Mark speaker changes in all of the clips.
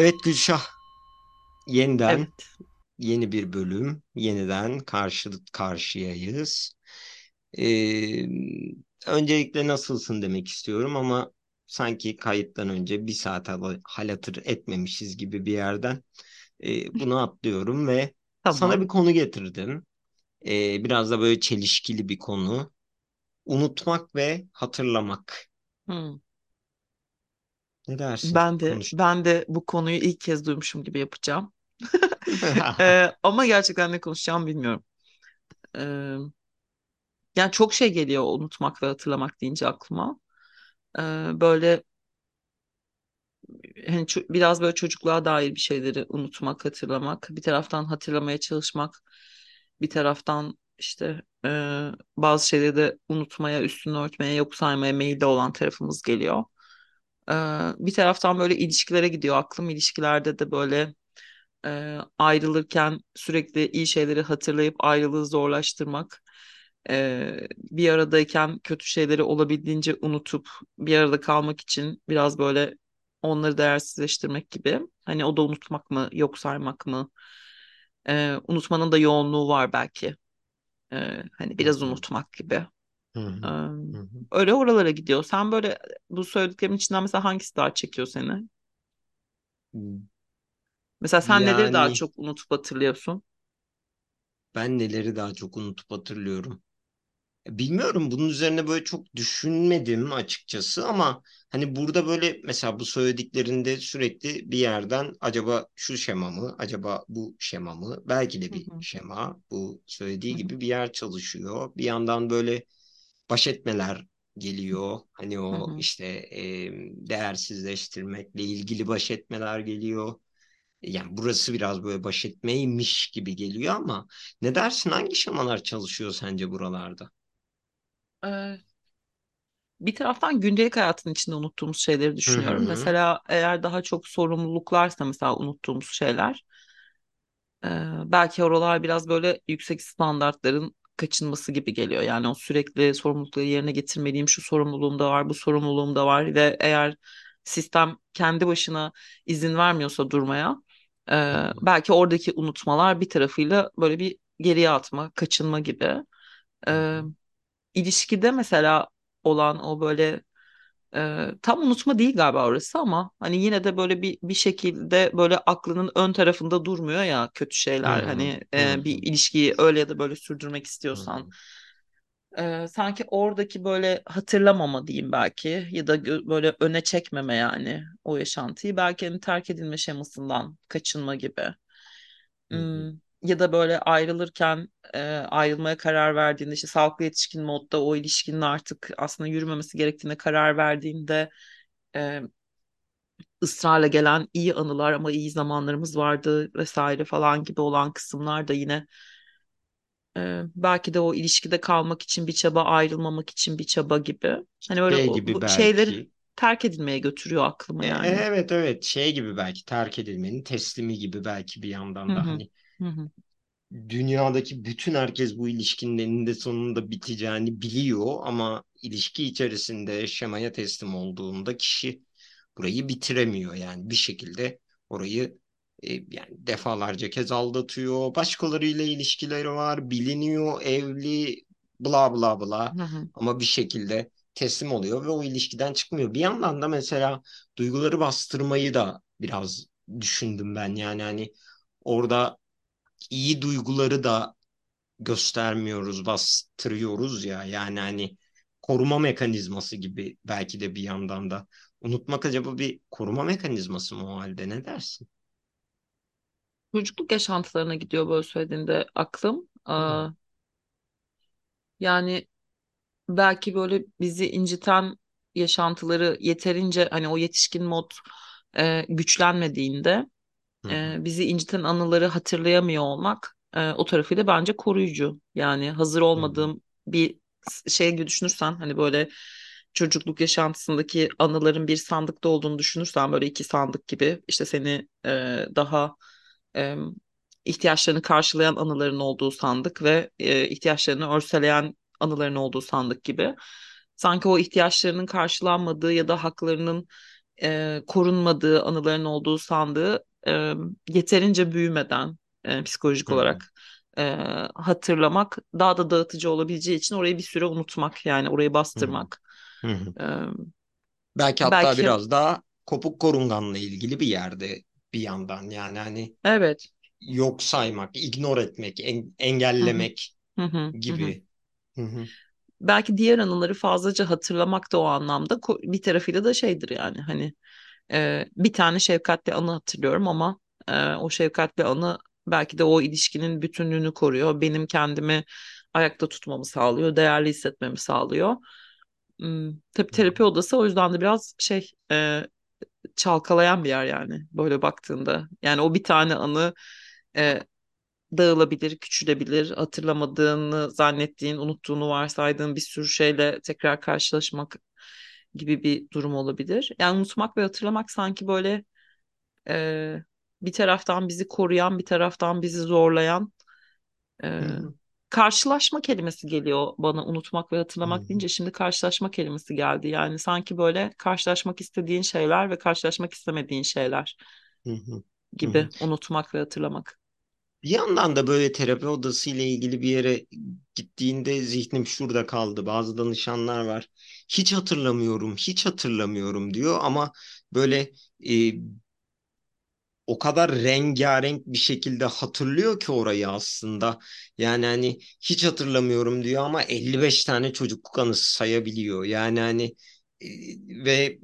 Speaker 1: Evet Gülşah, yeniden
Speaker 2: Evet,
Speaker 1: yeni bir bölüm, yeniden karşı karşıyayız. Ee, öncelikle nasılsın demek istiyorum ama sanki kayıttan önce bir saat hal hal hatır etmemişiz gibi bir yerden e, bunu atlıyorum ve sana bir
Speaker 2: tamam.
Speaker 1: konu getirdim. Ee, biraz da böyle çelişkili bir konu. Unutmak ve hatırlamak.
Speaker 2: Hmm.
Speaker 1: Ne dersin?
Speaker 2: Ben de
Speaker 1: Konuş.
Speaker 2: ben de bu konuyu ilk kez duymuşum gibi yapacağım. Ee, ama gerçekten ne konuşacağımı bilmiyorum. Ee, yani çok şey geliyor unutmak ve hatırlamak deyince aklıma. Ee, böyle hani biraz böyle çocukluğa dair bir şeyleri unutmak, hatırlamak, bir taraftan hatırlamaya çalışmak, bir taraftan işte e, bazı şeyleri de unutmaya, üstünü örtmeye, yok saymaya meyilli olan tarafımız geliyor. Bir taraftan böyle ilişkilere gidiyor aklım. İlişkilerde de böyle e, ayrılırken sürekli iyi şeyleri hatırlayıp ayrılığı zorlaştırmak. Ee, bir aradayken kötü şeyleri olabildiğince unutup bir arada kalmak için biraz böyle onları değersizleştirmek gibi. Hani o da unutmak mı, yok saymak mı? Ee, unutmanın da yoğunluğu var belki. Ee, hani biraz unutmak gibi.
Speaker 1: Hı
Speaker 2: Ee,
Speaker 1: hı, hı.
Speaker 2: öyle oralara gidiyor. Sen böyle bu söylediklerimin içinden mesela hangisi daha çekiyor seni? Mesela sen neleri daha çok unutup hatırlıyorsun?
Speaker 1: ben neleri daha çok unutup hatırlıyorum. Bilmiyorum bunun üzerine böyle çok düşünmedim açıkçası ama hani burada böyle mesela bu söylediklerinde sürekli bir yerden acaba şu şema mı, acaba bu şema mı? Belki de bir
Speaker 2: hı,
Speaker 1: şema bu
Speaker 2: hı
Speaker 1: söylediği
Speaker 2: hı,
Speaker 1: gibi bir yer çalışıyor. Bir yandan böyle baş etmeler geliyor. Hani
Speaker 2: hı
Speaker 1: o
Speaker 2: hı.
Speaker 1: işte e, değersizleştirmekle ilgili baş etmeler geliyor. Yani burası biraz böyle baş etmeymiş gibi geliyor ama ne dersin hangi şemalar çalışıyor sence buralarda?
Speaker 2: Ee, bir taraftan gündelik hayatın içinde unuttuğumuz şeyleri
Speaker 1: Hı
Speaker 2: düşünüyorum.
Speaker 1: hı.
Speaker 2: Mesela eğer daha çok sorumluluklarsa mesela unuttuğumuz şeyler, e, belki oralar biraz böyle yüksek standartların kaçınması gibi geliyor. Yani o sürekli sorumlulukları yerine getirmeliyim, şu sorumluluğum da var, bu sorumluluğum da var ve eğer sistem kendi başına izin vermiyorsa durmaya, e, belki oradaki unutmalar bir tarafıyla böyle bir geriye atma, kaçınma gibi. E, ilişkide mesela olan o böyle e, tam unutma değil galiba orası ama hani yine de böyle bir bir şekilde böyle aklının ön tarafında durmuyor ya kötü şeyler.
Speaker 1: Hı.
Speaker 2: hani e, bir ilişkiyi öyle ya da böyle sürdürmek istiyorsan e, sanki oradaki böyle hatırlamama diyeyim belki ya da böyle öne çekmeme yani o yaşantıyı belki hani terk edilme şemasından kaçınma gibi. Hmm, ya da böyle ayrılırken e, ayrılmaya karar verdiğinde işte sağlıklı yetişkin modda o ilişkinin artık aslında yürümemesi gerektiğine karar verdiğinde e, ısrarla gelen iyi anılar ama iyi zamanlarımız vardı vesaire falan gibi olan kısımlar da yine e, belki de o ilişkide kalmak için bir çaba ayrılmamak için bir çaba gibi. Hani böyle
Speaker 1: Şey gibi
Speaker 2: bu şeyleri
Speaker 1: belki.
Speaker 2: terk edilmeye götürüyor aklıma
Speaker 1: E,
Speaker 2: yani.
Speaker 1: evet evet şey gibi belki terk edilmenin teslimi gibi belki bir yandan da
Speaker 2: hı,
Speaker 1: hani
Speaker 2: hı hı,
Speaker 1: dünyadaki bütün herkes bu ilişkinin eninde sonunda biteceğini biliyor ama ilişki içerisinde şemaya teslim olduğunda kişi burayı bitiremiyor yani bir şekilde orayı e, yani defalarca kez aldatıyor. Başkalarıyla ilişkileri var, biliniyor, evli, bla bla bla
Speaker 2: hı hı.
Speaker 1: ama bir şekilde teslim oluyor ve o ilişkiden çıkmıyor. Bir yandan da mesela duyguları bastırmayı da biraz düşündüm ben yani hani orada iyi duyguları da göstermiyoruz, bastırıyoruz ya. Yani hani koruma mekanizması gibi belki de bir yandan da. Unutmak acaba bir koruma mekanizması mı o halde ne dersin?
Speaker 2: Çocukluk yaşantılarına gidiyor böyle söylediğinde aklım.
Speaker 1: Hı
Speaker 2: Aa, yani belki böyle bizi inciten yaşantıları yeterince hani o yetişkin mod e, güçlenmediğinde e, bizi inciten anıları hatırlayamıyor olmak e, o tarafıyla bence koruyucu. Yani hazır
Speaker 1: hı hı
Speaker 2: olmadığım bir şey gibi düşünürsen hani böyle çocukluk yaşantısındaki anıların bir sandıkta olduğunu düşünürsen böyle iki sandık gibi işte seni e, daha e, ihtiyaçlarını karşılayan anıların olduğu sandık ve e, ihtiyaçlarını örseleyen anıların olduğu sandık gibi. Sanki o ihtiyaçlarının karşılanmadığı ya da haklarının e, korunmadığı, anıların olduğu sandığı e, yeterince büyümeden e, psikolojik
Speaker 1: hı.
Speaker 2: olarak e, hatırlamak daha da dağıtıcı olabileceği için orayı bir süre unutmak yani orayı bastırmak.
Speaker 1: Hı.
Speaker 2: E,
Speaker 1: Belki hatta
Speaker 2: belki
Speaker 1: biraz daha kopuk korunganla ilgili bir yerde bir yandan yani hani
Speaker 2: evet.
Speaker 1: yok saymak, ignore etmek, en- engellemek
Speaker 2: Hı hı.
Speaker 1: Gibi. Hı hı.
Speaker 2: Belki diğer anıları fazlaca hatırlamak da o anlamda bir tarafıyla da şeydir yani hani e, bir tane şefkatli anı hatırlıyorum ama e, o şefkatli anı belki de o ilişkinin bütünlüğünü koruyor. Benim kendimi ayakta tutmamı sağlıyor, değerli hissetmemi sağlıyor. Tabii terapi odası o yüzden de biraz şey e, çalkalayan bir yer yani böyle baktığında. Yani o bir tane anı e, dağılabilir, küçülebilir, hatırlamadığını zannettiğin, unuttuğunu varsaydığın bir sürü şeyle tekrar karşılaşmak gibi bir durum olabilir. Yani unutmak ve hatırlamak sanki böyle e, bir taraftan bizi koruyan, bir taraftan bizi zorlayan e, karşılaşma kelimesi geliyor bana unutmak ve hatırlamak
Speaker 1: hı.
Speaker 2: deyince şimdi karşılaşma kelimesi geldi. Yani sanki böyle karşılaşmak istediğin şeyler ve karşılaşmak istemediğin şeyler gibi unutmak ve hatırlamak.
Speaker 1: Bir yandan da böyle terapi odası ile ilgili bir yere gittiğinde zihnim şurada kaldı. Bazı danışanlar var. Hiç hatırlamıyorum, hiç hatırlamıyorum diyor ama böyle e, o kadar rengarenk bir şekilde hatırlıyor ki orayı aslında. Yani hani hiç hatırlamıyorum diyor ama 55 tane çocukluk anısı sayabiliyor. Yani hani e, ve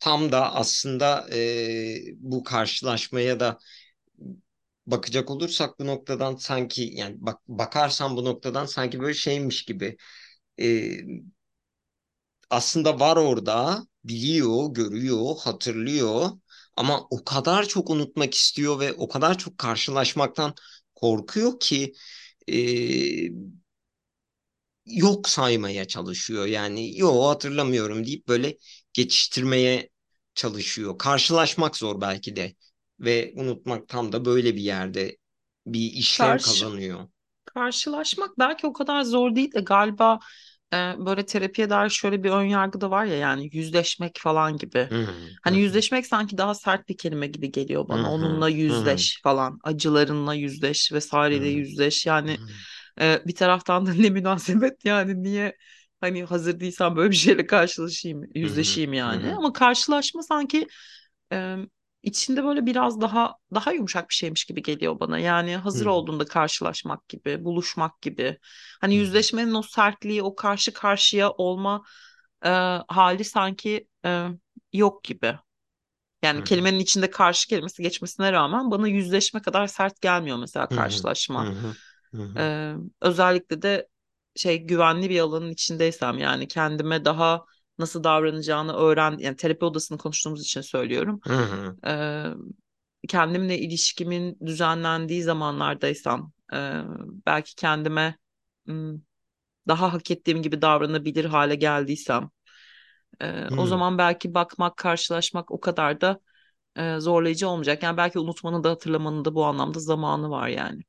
Speaker 1: tam da aslında e, bu karşılaşmaya da bakacak olursak bu noktadan sanki yani bak bakarsan bu noktadan sanki böyle şeymiş gibi e, aslında var orada biliyor, görüyor, hatırlıyor ama o kadar çok unutmak istiyor ve o kadar çok karşılaşmaktan korkuyor ki e, yok saymaya çalışıyor. Yani yok hatırlamıyorum deyip böyle geçiştirmeye çalışıyor. Karşılaşmak zor belki de ve unutmak tam da böyle bir yerde bir işlev
Speaker 2: Karşı
Speaker 1: kazanıyor.
Speaker 2: Karşılaşmak belki o kadar zor değil de galiba e, böyle terapiye dair şöyle bir ön yargı da var ya yani yüzleşmek falan gibi.
Speaker 1: Hı hı
Speaker 2: Hani yüzleşmek sanki daha sert bir kelime gibi geliyor bana.
Speaker 1: hı
Speaker 2: Onunla yüzleş falan, acılarınla yüzleş vesaireyle yüzleş. Yani e, bir taraftan da ne münasebet yani niye hani hazır değilsem böyle bir şeyle karşılaşayım, yüzleşeyim
Speaker 1: hı
Speaker 2: yani.
Speaker 1: hı
Speaker 2: Ama karşılaşma sanki e, içinde böyle biraz daha daha yumuşak bir şeymiş gibi geliyor bana. Yani hazır
Speaker 1: hı
Speaker 2: olduğunda karşılaşmak gibi, buluşmak gibi. Hani
Speaker 1: hı
Speaker 2: yüzleşmenin o sertliği, o karşı karşıya olma e, hali sanki e, yok gibi. Yani
Speaker 1: hı
Speaker 2: kelimenin içinde karşı kelimesi geçmesine rağmen bana yüzleşme kadar sert gelmiyor mesela karşılaşma.
Speaker 1: hı hı hı
Speaker 2: Ee, özellikle de şey güvenli bir alanın içindeysem yani kendime daha nasıl davranacağını öğren yani terapi odasını konuştuğumuz için söylüyorum.
Speaker 1: hı hı
Speaker 2: Ee, kendimle ilişkimin düzenlendiği zamanlardaysam e, belki kendime daha hak ettiğim gibi davranabilir hale geldiysem e, o zaman belki bakmak, karşılaşmak o kadar da e, zorlayıcı olmayacak. Yani belki unutmanın da hatırlamanın da bu anlamda zamanı var yani.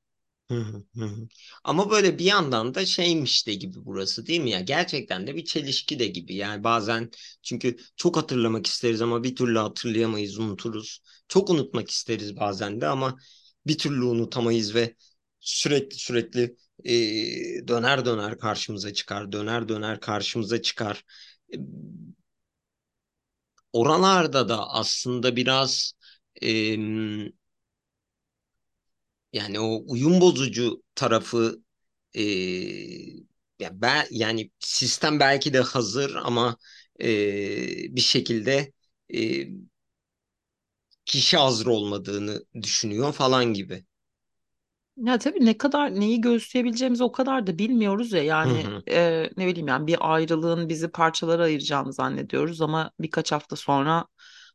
Speaker 1: Ama böyle bir yandan da şeymiş de gibi burası değil mi ya? Gerçekten de bir çelişki de gibi. Yani bazen çünkü çok hatırlamak isteriz ama bir türlü hatırlayamayız, unuturuz. Çok unutmak isteriz bazen de ama bir türlü unutamayız ve sürekli sürekli e, döner döner karşımıza çıkar, döner döner karşımıza çıkar. E, oralarda da aslında biraz e, Yani o uyum bozucu tarafı e, ya ben yani sistem belki de hazır ama e, bir şekilde e, kişi hazır olmadığını düşünüyor falan gibi.
Speaker 2: Ya tabii ne kadar neyi göğüsleyebileceğimizi o kadar da bilmiyoruz ya
Speaker 1: Hı
Speaker 2: yani
Speaker 1: hı,
Speaker 2: e, ne bileyim yani bir ayrılığın bizi parçalara ayıracağını zannediyoruz ama birkaç hafta sonra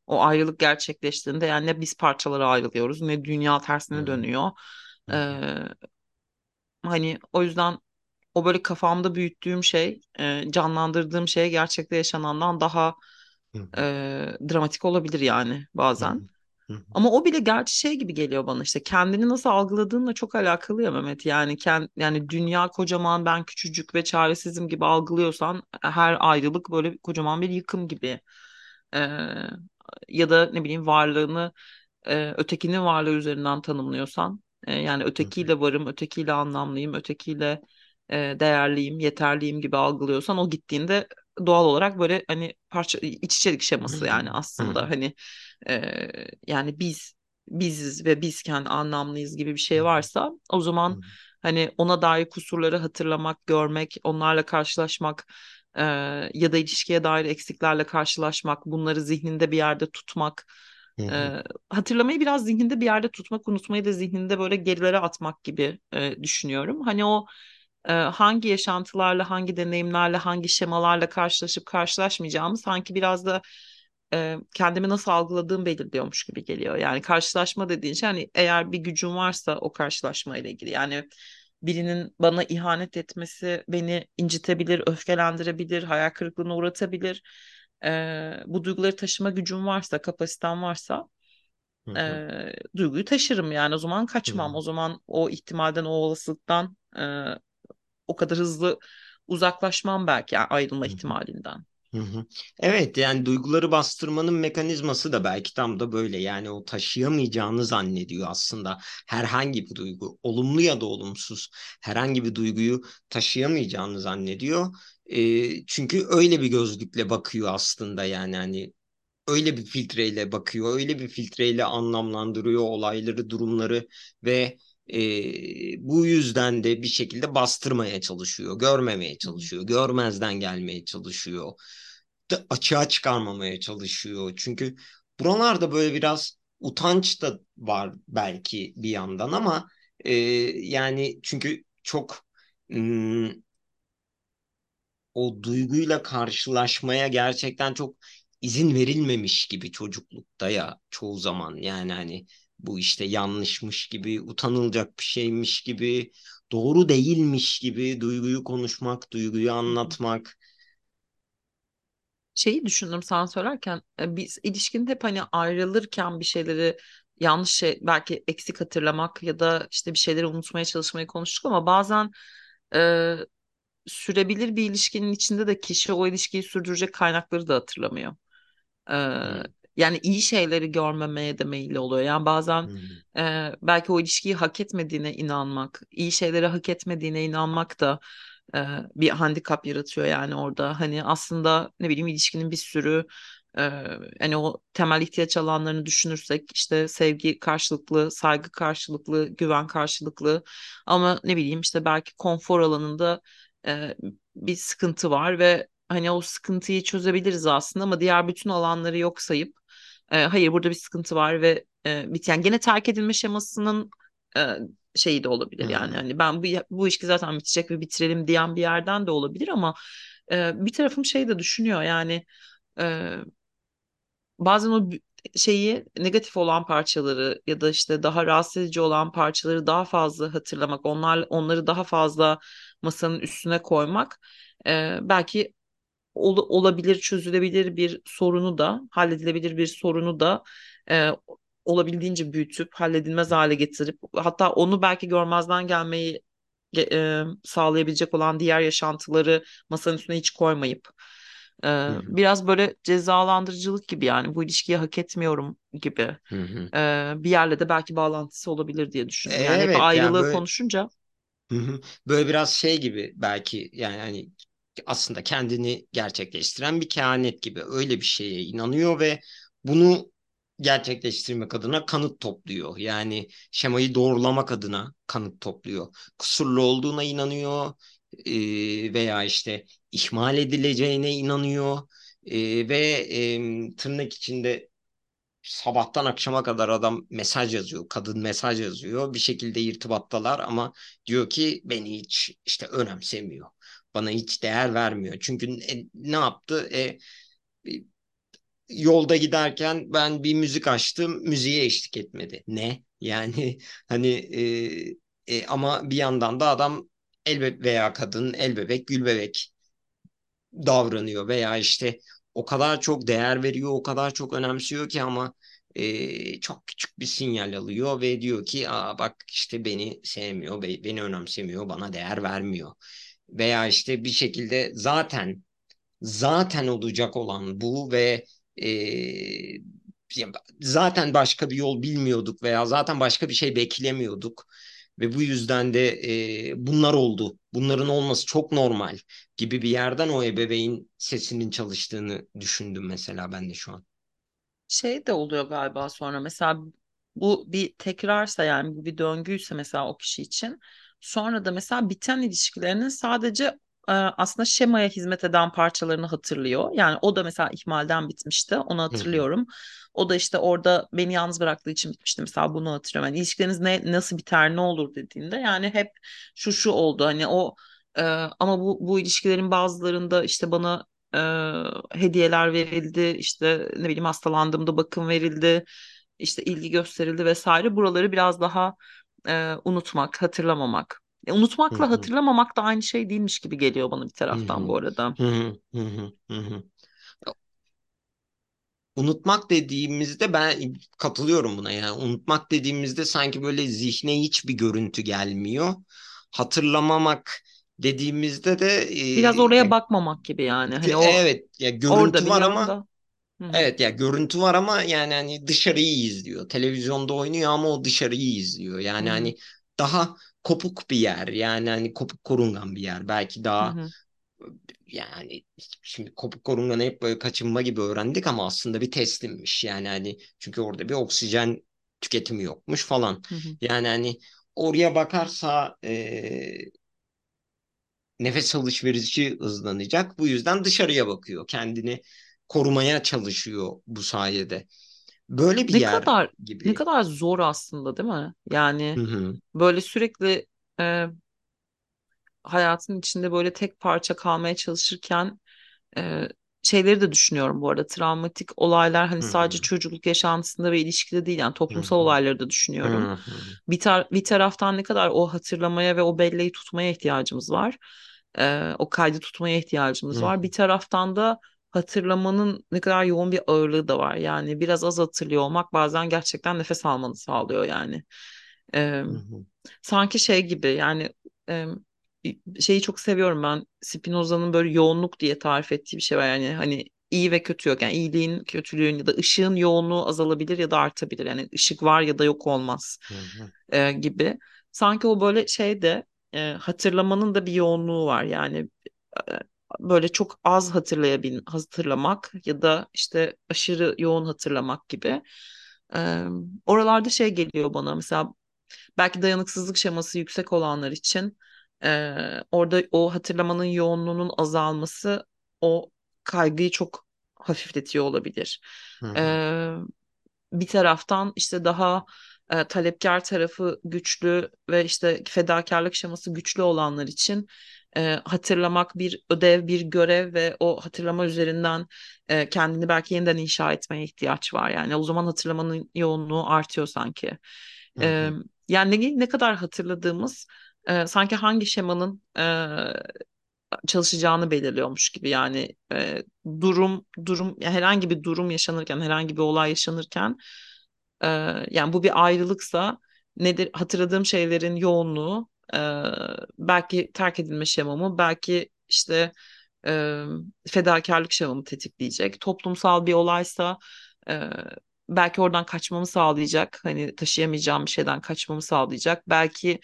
Speaker 2: o ayrılık gerçekleştiğinde yani ne biz parçalara ayrılıyoruz ne dünya tersine
Speaker 1: hı,
Speaker 2: dönüyor. E,
Speaker 1: hı,
Speaker 2: hani o yüzden o böyle kafamda büyüttüğüm şey e, canlandırdığım şey gerçekte yaşanandan daha e, dramatik olabilir yani bazen. Ama o bile gerçi şey gibi geliyor bana işte kendini nasıl algıladığınla çok alakalı ya Mehmet. Yani kend, yani dünya kocaman ben küçücük ve çaresizim gibi algılıyorsan her ayrılık böyle kocaman bir yıkım gibi. Ee, ya da ne bileyim varlığını e, ötekinin varlığı üzerinden tanımlıyorsan e, yani ötekiyle varım, ötekiyle anlamlıyım, ötekiyle e, değerliyim, yeterliyim gibi algılıyorsan o gittiğinde doğal olarak böyle hani parça iç içelik
Speaker 1: Hı
Speaker 2: şeması yani aslında. Hani e, yani biz biziz ve bizken anlamlıyız gibi bir şey varsa o zaman. Hani ona dair kusurları hatırlamak, görmek, onlarla karşılaşmak e, ya da ilişkiye dair eksiklerle karşılaşmak, bunları zihninde bir yerde tutmak
Speaker 1: Hı hı.
Speaker 2: e, hatırlamayı biraz zihninde bir yerde tutmak, unutmayı da zihninde böyle gerilere atmak gibi e, düşünüyorum. Hani o e, hangi yaşantılarla, hangi deneyimlerle, hangi şemalarla karşılaşıp karşılaşmayacağımı sanki biraz da e, kendimi nasıl algıladığım belirliyormuş gibi geliyor. Yani karşılaşma dediğin şey hani eğer bir gücüm varsa o karşılaşma ile ilgili. Yani birinin bana ihanet etmesi beni incitebilir, öfkelendirebilir, hayal kırıklığına uğratabilir. E, bu duyguları taşıma gücüm varsa, kapasitem varsa
Speaker 1: Hı
Speaker 2: e, duyguyu taşırım yani o zaman kaçmam.
Speaker 1: hı.
Speaker 2: O zaman o ihtimalden, o olasılıktan e, o kadar hızlı uzaklaşmam belki yani ayrılma ihtimalinden.
Speaker 1: Hı hı. Evet yani duyguları bastırmanın mekanizması da belki tam da böyle yani o taşıyamayacağını zannediyor aslında herhangi bir duygu olumlu ya da olumsuz herhangi bir duyguyu taşıyamayacağını zannediyor. Ee, çünkü öyle bir gözlükle bakıyor aslında yani hani öyle bir filtreyle bakıyor, öyle bir filtreyle anlamlandırıyor olayları, durumları ve e, bu yüzden de bir şekilde bastırmaya çalışıyor, görmemeye çalışıyor, görmezden gelmeye çalışıyor, da açığa çıkarmamaya çalışıyor. Çünkü buralarda böyle biraz utanç da var belki bir yandan ama e, yani çünkü çok hmm, o duyguyla karşılaşmaya gerçekten çok izin verilmemiş gibi çocuklukta ya çoğu zaman yani hani bu işte yanlışmış gibi utanılacak bir şeymiş gibi doğru değilmiş gibi duyguyu konuşmak duyguyu anlatmak
Speaker 2: Şeyi düşündüm sen söylerken e, biz ilişkinde hep hani ayrılırken bir şeyleri yanlış şey belki eksik hatırlamak ya da işte bir şeyleri unutmaya çalışmayı konuştuk ama bazen e, sürebilir bir ilişkinin içinde de kişi o ilişkiyi sürdürecek kaynakları da hatırlamıyor.
Speaker 1: Hı,
Speaker 2: yani iyi şeyleri görmemeye de meyilli oluyor. Yani bazen e, belki o ilişkiyi hak etmediğine inanmak, iyi şeyleri hak etmediğine inanmak da e, bir handikap yaratıyor yani orada. Hani aslında ne bileyim ilişkinin bir sürü e, hani o temel ihtiyaç alanlarını düşünürsek işte sevgi karşılıklı, saygı karşılıklı, güven karşılıklı ama ne bileyim işte belki konfor alanında e, bir sıkıntı var ve hani o sıkıntıyı çözebiliriz aslında ama diğer bütün alanları yok sayıp e, hayır burada bir sıkıntı var ve e, bit yani gene terk edilme şemasının e, şeyi de olabilir yani.
Speaker 1: Hı,
Speaker 2: hani ben bu bu ilişki zaten bitecek ve bitirelim diyen bir yerden de olabilir ama e, bir tarafım şey de düşünüyor yani e, bazen o şeyi negatif olan parçaları ya da işte daha rahatsız edici olan parçaları daha fazla hatırlamak, onlar onları daha fazla masanın üstüne koymak e, belki ol- olabilir, çözülebilir bir sorunu da, halledilebilir bir sorunu da e, olabildiğince büyütüp halledilmez hale getirip hatta onu belki görmezden gelmeyi ge- e, sağlayabilecek olan diğer yaşantıları masanın üstüne hiç koymayıp e,
Speaker 1: hı, hı,
Speaker 2: biraz böyle cezalandırıcılık gibi yani bu ilişkiyi hak etmiyorum gibi
Speaker 1: hı,
Speaker 2: e, bir yerle de belki bağlantısı olabilir diye düşündüm. Yani hep
Speaker 1: Evet yani
Speaker 2: ayrılığı
Speaker 1: böyle
Speaker 2: konuşunca.
Speaker 1: Böyle biraz şey gibi belki yani hani aslında kendini gerçekleştiren bir kehanet gibi öyle bir şeye inanıyor ve bunu gerçekleştirmek adına kanıt topluyor. Yani şemayı doğrulamak adına kanıt topluyor. Kusurlu olduğuna inanıyor e, veya işte ihmal edileceğine inanıyor E, ve e, tırnak içinde sabahtan akşama kadar adam mesaj yazıyor, kadın mesaj yazıyor. Bir şekilde irtibattalar ama diyor ki beni hiç işte önemsemiyor. Bana hiç değer vermiyor. Çünkü e, ne yaptı? E, yolda giderken ben bir müzik açtım, müziğe eşlik etmedi. Ne? Yani hani e, e, ama bir yandan da adam el be- veya kadın el bebek gül bebek davranıyor veya işte o kadar çok değer veriyor, o kadar çok önemsiyor ki ama e, çok küçük bir sinyal alıyor ve diyor ki Aa, bak işte beni sevmiyor, be- beni önemsemiyor, bana değer vermiyor. Veya işte bir şekilde zaten zaten olacak olan bu ve e, zaten başka bir yol bilmiyorduk veya zaten başka bir şey beklemiyorduk. Ve bu yüzden de e, bunlar oldu. Bunların olması çok normal gibi bir yerden o ebeveyn sesinin çalıştığını düşündüm mesela ben de şu an.
Speaker 2: Şey de oluyor galiba sonra mesela bu bir tekrarsa yani bu bir döngüyse mesela o kişi için sonra da mesela biten ilişkilerinin sadece aslında şemaya hizmet eden parçalarını hatırlıyor. Yani o da mesela ihmalden bitmişti. Onu
Speaker 1: hı,
Speaker 2: hatırlıyorum. O da işte orada beni yalnız bıraktığı için bitmişti. Mesela bunu hatırlıyorum. Yani ilişkileriniz ne nasıl biter ne olur dediğinde yani hep şu şu oldu. Hani o e, ama bu bu ilişkilerin bazılarında işte bana e, hediyeler verildi. işte ne bileyim hastalandığımda bakım verildi. işte ilgi gösterildi vesaire. Buraları biraz daha e, unutmak, hatırlamamak. E, unutmakla
Speaker 1: hı,
Speaker 2: hatırlamamak da aynı şey değilmiş gibi geliyor bana bir taraftan
Speaker 1: hı,
Speaker 2: bu arada.
Speaker 1: Unutmak dediğimizde ben katılıyorum buna yani unutmak dediğimizde sanki böyle zihne hiçbir görüntü gelmiyor. Hatırlamamak dediğimizde de
Speaker 2: Biraz
Speaker 1: e,
Speaker 2: oraya
Speaker 1: ya,
Speaker 2: bakmamak gibi yani. Hani o
Speaker 1: evet ya görüntü var ama.
Speaker 2: Hı
Speaker 1: evet ya görüntü var ama yani hani dışarıyı izliyor. Televizyonda oynuyor ama o dışarıyı izliyor. Yani
Speaker 2: hı,
Speaker 1: hani daha kopuk bir yer yani hani kopuk korungan bir yer. Belki
Speaker 2: hı
Speaker 1: daha
Speaker 2: hı,
Speaker 1: yani şimdi kopuk korunganı hep böyle kaçınma gibi öğrendik ama aslında bir teslimmiş. Yani hani çünkü orada bir oksijen tüketimi yokmuş falan.
Speaker 2: hı hı.
Speaker 1: Yani hani oraya bakarsa e, nefes alışverişi hızlanacak. Bu yüzden dışarıya bakıyor. Kendini korumaya çalışıyor bu sayede. Böyle bir
Speaker 2: Ne
Speaker 1: yer
Speaker 2: kadar ne
Speaker 1: gibi.
Speaker 2: kadar zor aslında değil mi? Yani
Speaker 1: hı.
Speaker 2: böyle sürekli e, hayatın içinde böyle tek parça kalmaya çalışırken e, şeyleri de düşünüyorum bu arada. Travmatik olaylar hani
Speaker 1: Hı
Speaker 2: sadece çocukluk yaşantısında ve ilişkide değil yani toplumsal
Speaker 1: hı.
Speaker 2: olayları da düşünüyorum. Bir, tar bir taraftan ne kadar o hatırlamaya ve o belleği tutmaya ihtiyacımız var. E, o kaydı tutmaya ihtiyacımız
Speaker 1: hı.
Speaker 2: var. Bir taraftan da hatırlamanın ne kadar yoğun bir ağırlığı da var. Yani biraz az hatırlıyor olmak bazen gerçekten nefes almanı sağlıyor yani. E,
Speaker 1: Hı hı.
Speaker 2: sanki şey gibi yani e, şeyi çok seviyorum ben. Spinoza'nın böyle yoğunluk diye tarif ettiği bir şey var. Yani hani iyi ve kötü yok. Yani iyiliğin kötülüğün ya da ışığın yoğunluğu azalabilir ya da artabilir. Yani ışık var ya da yok olmaz
Speaker 1: Hı
Speaker 2: e, gibi. Sanki o böyle şeyde e, hatırlamanın da bir yoğunluğu var. Yani böyle çok az hatırlayabil hatırlamak ya da işte aşırı yoğun hatırlamak gibi E, oralarda şey geliyor bana mesela belki dayanıksızlık şeması yüksek olanlar için e, orada o hatırlamanın yoğunluğunun azalması o kaygıyı çok hafifletiyor olabilir.
Speaker 1: Hı
Speaker 2: E, bir taraftan işte daha e, talepkar tarafı güçlü ve işte fedakarlık şeması güçlü olanlar için e, hatırlamak bir ödev, bir görev ve o hatırlama üzerinden e, kendini belki yeniden inşa etmeye ihtiyaç var. Yani o zaman hatırlamanın yoğunluğu artıyor sanki.
Speaker 1: Hı
Speaker 2: E, yani ne, ne kadar hatırladığımız e, sanki hangi şemanın e, çalışacağını belirliyormuş gibi yani e, durum durum herhangi bir durum yaşanırken herhangi bir olay yaşanırken e, yani bu bir ayrılıksa nedir hatırladığım şeylerin yoğunluğu e, belki terk edilme şemamı belki işte e, fedakarlık şemamı tetikleyecek toplumsal bir olaysa e, belki oradan kaçmamı sağlayacak hani taşıyamayacağım bir şeyden kaçmamı sağlayacak belki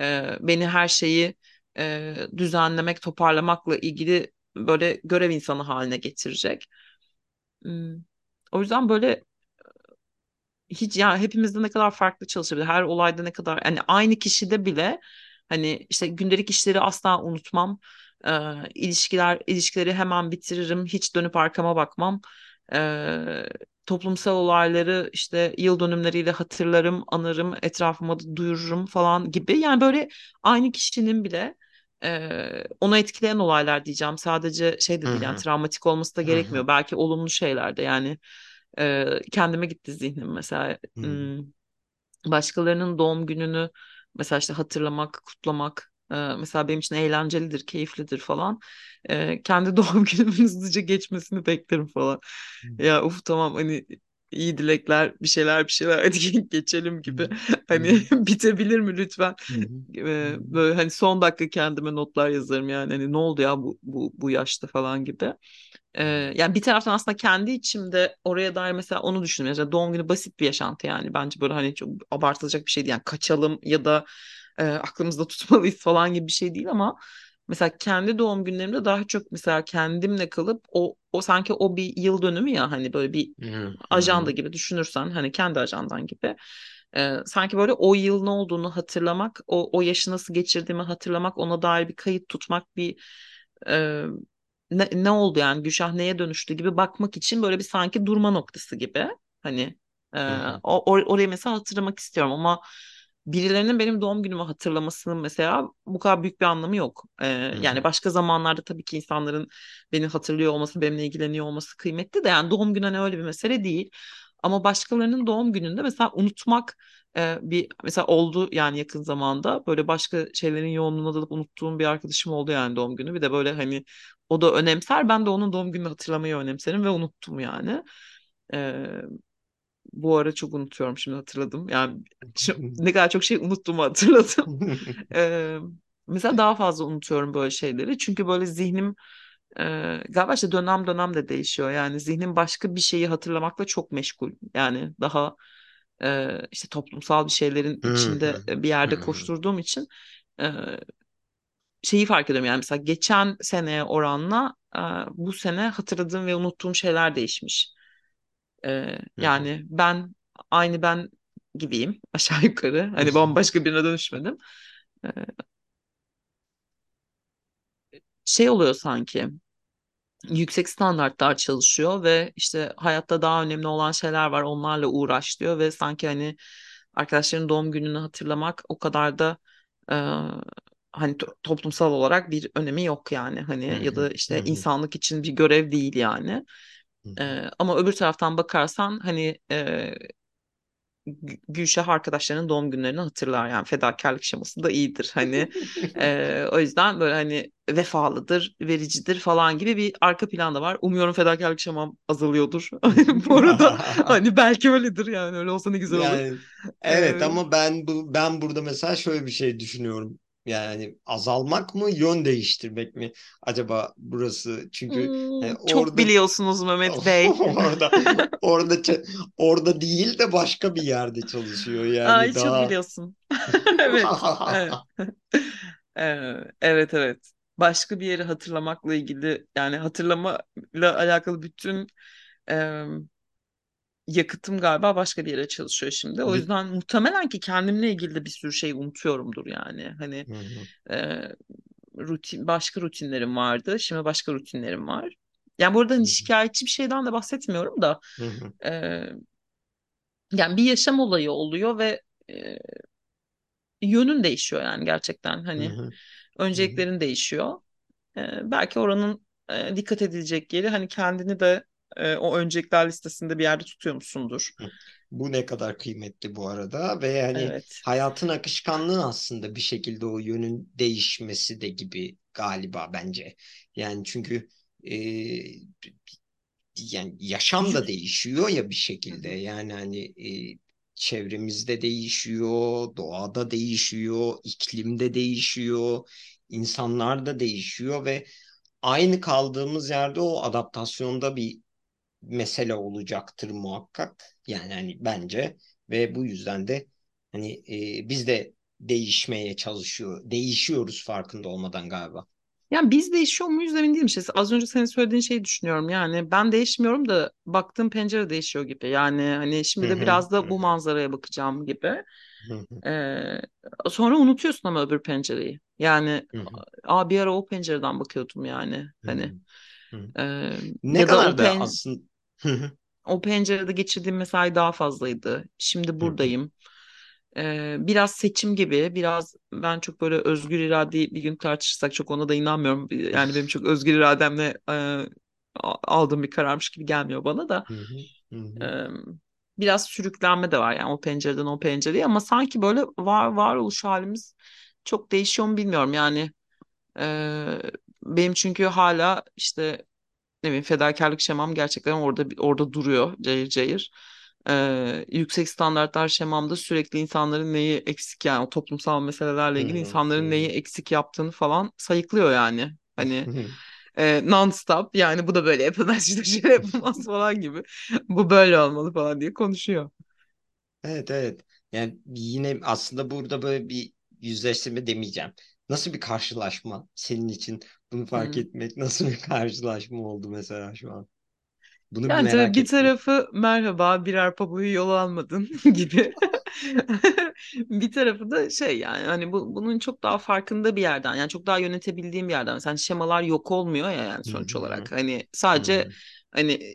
Speaker 2: e, beni her şeyi e, düzenlemek, toparlamakla ilgili böyle görev insanı haline getirecek. Hmm. O yüzden böyle hiç yani hepimizde ne kadar farklı çalışabilir. Her olayda ne kadar hani aynı kişide bile hani işte gündelik işleri asla unutmam. Ee, ilişkiler ilişkileri hemen bitiririm. Hiç dönüp arkama bakmam. Ee, toplumsal olayları işte yıl dönümleriyle hatırlarım, anarım, etrafıma da duyururum falan gibi. Yani böyle aynı kişinin bile e, onu etkileyen olaylar diyeceğim. Sadece şey de değil yani
Speaker 1: hı.
Speaker 2: travmatik olması da gerekmiyor. Belki olumlu şeyler de yani e, kendime gitti zihnim mesela.
Speaker 1: Hı hı.
Speaker 2: Hmm, başkalarının doğum gününü mesela işte hatırlamak, kutlamak mesela benim için eğlencelidir, keyiflidir falan. E, kendi doğum günümün hızlıca geçmesini beklerim falan. Ya uf tamam hani iyi dilekler bir şeyler bir şeyler. Hadi geçelim gibi. hani bitebilir mi lütfen? Ee, böyle hani son dakika kendime notlar yazarım yani. Hani ne oldu ya bu bu bu yaşta? falan gibi. Ee, yani bir taraftan aslında kendi içimde oraya dair mesela onu düşündüm mesela doğum günü basit bir yaşantı yani. Bence böyle hani çok abartılacak bir şey değil. Yani kaçalım ya da e, aklımızda tutmalıyız falan gibi bir şey değil ama mesela kendi doğum günlerimde daha çok mesela kendimle kalıp o o sanki o bir yıl dönümü ya hani böyle bir ajanda gibi düşünürsen hani kendi ajandan gibi e, sanki böyle o yıl ne olduğunu hatırlamak o o yaşı nasıl geçirdiğimi hatırlamak ona dair bir kayıt tutmak bir e, ne, ne oldu yani Gülşah neye dönüştü gibi bakmak için böyle bir sanki durma noktası gibi hani e, o, or- orayı mesela hatırlamak istiyorum ama birilerinin benim doğum günümü hatırlamasının mesela bu kadar büyük bir anlamı yok. E,
Speaker 1: Hı
Speaker 2: yani başka zamanlarda tabii ki insanların beni hatırlıyor olması, benimle ilgileniyor olması kıymetli de yani doğum günü hani öyle bir mesele değil. Ama başkalarının doğum gününde mesela unutmak e, bir mesela oldu yani yakın zamanda böyle başka şeylerin yoğunluğuna dalıp unuttuğum bir arkadaşım oldu yani doğum günü. Bir de böyle hani o da önemser ben de onun doğum gününü hatırlamayı önemserim ve unuttum yani. E, bu ara çok unutuyorum şimdi hatırladım. Yani şu- ne kadar çok şey unuttuğumu hatırladım. E, mesela daha fazla unutuyorum böyle şeyleri. Çünkü böyle zihnim e, galiba işte dönem dönem de değişiyor. Yani zihnim başka bir şeyi hatırlamakla çok meşgul. Yani daha e, işte toplumsal bir şeylerin içinde bir yerde koşturduğum için e, şeyi fark ediyorum. Yani mesela geçen seneye oranla bu sene hatırladığım ve unuttuğum şeyler değişmiş. E,
Speaker 1: hı.
Speaker 2: yani ben aynı ben gibiyim aşağı yukarı. Hani bambaşka birine dönüşmedim. E, şey oluyor sanki. yüksek standartlar çalışıyor ve işte hayatta daha önemli olan şeyler var onlarla uğraş diyor ve sanki hani arkadaşların doğum gününü hatırlamak o kadar da e, hani to- toplumsal olarak bir önemi yok yani hani ya
Speaker 1: hı.
Speaker 2: da işte
Speaker 1: hı.
Speaker 2: insanlık için bir görev değil yani. E, ama öbür taraftan bakarsan hani e, Gü- Gülşah arkadaşlarının doğum günlerini hatırlar. Yani fedakarlık şeması da iyidir hani. Ee, o yüzden böyle hani vefalıdır vericidir falan gibi bir arka plan da var. Umuyorum fedakarlık şemam azalıyordur. Bu arada hani belki öyledir yani öyle olsa ne güzel olur.
Speaker 1: Yani evet
Speaker 2: Ee,
Speaker 1: ama ben bu ben burada mesela şöyle bir şey düşünüyorum. Yani azalmak mı, yön değiştirmek mi? Acaba burası çünkü hani
Speaker 2: hmm, çok
Speaker 1: orada
Speaker 2: biliyorsunuz Mehmet Bey
Speaker 1: orada orada orada değil de başka bir yerde çalışıyor.
Speaker 2: ay
Speaker 1: Yani
Speaker 2: çok
Speaker 1: daha
Speaker 2: biliyorsun evet evet Ee, evet evet başka bir yeri hatırlamakla ilgili yani hatırlamayla alakalı bütün yakıtım galiba başka bir yere çalışıyor şimdi. O yüzden muhtemelen ki kendimle ilgili de bir sürü şey unutuyorumdur yani. Hani
Speaker 1: Hı hı,
Speaker 2: e, rutin başka rutinlerim vardı. Şimdi başka rutinlerim var. Yani burada hani şikayetçi bir şeyden de bahsetmiyorum da e, yani bir yaşam olayı oluyor ve e, yönün değişiyor yani gerçekten hani önceliklerin değişiyor. E, belki oranın e, dikkat edilecek yeri hani kendini de e, o öncelikler listesinde bir yerde tutuyor musundur?
Speaker 1: Bu ne kadar kıymetli bu arada ve yani
Speaker 2: Evet.
Speaker 1: hayatın akışkanlığı aslında bir şekilde o yönün değişmesi de gibi galiba bence. Yani çünkü e, yani yaşam da değişiyor ya bir şekilde. Yani hani e, çevremizde değişiyor, doğada değişiyor, iklimde değişiyor, insanlar da değişiyor ve aynı kaldığımız yerde o adaptasyonda bir mesele olacaktır muhakkak. Yani hani bence ve bu yüzden de hani e, biz de değişmeye çalışıyor, değişiyoruz farkında olmadan galiba.
Speaker 2: Yani biz değişiyor muyuz emin değilim. İşte az önce senin söylediğin şeyi düşünüyorum. Yani ben değişmiyorum da baktığım pencere değişiyor gibi. Yani hani şimdi de biraz da bu manzaraya bakacağım gibi. Ee, sonra unutuyorsun ama öbür pencereyi. Yani aa bir ara o pencereden bakıyordum yani. Hani e,
Speaker 1: Ne kadar da
Speaker 2: pen
Speaker 1: aslında
Speaker 2: o pencerede geçirdiğim mesai daha fazlaydı. Şimdi buradayım. Ee, biraz seçim gibi, biraz ben çok böyle özgür iradeyi bir gün tartışırsak çok ona da inanmıyorum. Yani benim çok özgür irademle e, aldığım bir kararmış gibi gelmiyor bana da. Ee, biraz sürüklenme de var yani o pencereden o pencereye ama sanki böyle var varoluş halimiz çok değişiyor mu bilmiyorum. Yani e, benim çünkü hala işte ne bileyim fedakarlık şemam gerçekten orada orada duruyor cayır cayır. Ee, yüksek standartlar şemamda sürekli insanların neyi eksik yani o toplumsal meselelerle ilgili insanların neyi eksik yaptığını falan sayıklıyor yani. Hani e, non-stop yani bu da böyle yapılmaz işte şöyle yapılmaz falan gibi. Bu böyle olmalı falan diye konuşuyor.
Speaker 1: Evet evet. Yani yine aslında burada böyle bir yüzleştirme demeyeceğim. Nasıl bir karşılaşma senin için bunu fark
Speaker 2: Hmm.
Speaker 1: etmek nasıl bir karşılaşma oldu mesela şu an? Bunu
Speaker 2: Yani tabii bir
Speaker 1: ettim.
Speaker 2: tarafı merhaba birer pabuyu yol almadın gibi. Bir tarafı da şey yani hani bu, bunun çok daha farkında bir yerden yani çok daha yönetebildiğim bir yerden. Mesela şemalar yok olmuyor ya yani sonuç olarak. Hani sadece hani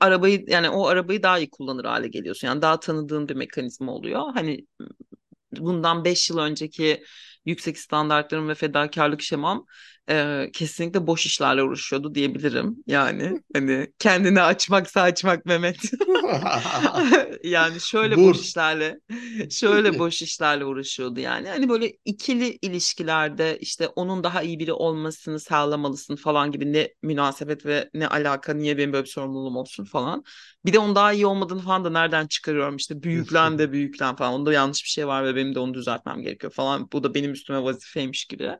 Speaker 2: arabayı yani o arabayı daha iyi kullanır hale geliyorsun. Yani daha tanıdığın bir mekanizma oluyor. Hani bundan 5 yıl önceki yüksek standartlarım ve fedakarlık şemam e, kesinlikle boş işlerle uğraşıyordu diyebilirim. Yani hani kendini açmaksa açmak Mehmet. Yani şöyle boş
Speaker 1: Vur.
Speaker 2: işlerle şöyle boş işlerle uğraşıyordu yani. Hani böyle ikili ilişkilerde işte onun daha iyi biri olmasını sağlamalısın falan gibi ne münasebet ve ne alaka niye benim böyle bir sorumluluğum olsun falan. Bir de onun daha iyi olmadığını falan da nereden çıkarıyorum işte büyüklen de büyüklen falan. Onda yanlış bir şey var ve benim de onu düzeltmem gerekiyor falan. Bu da benim üstüme vazifeymiş gibi.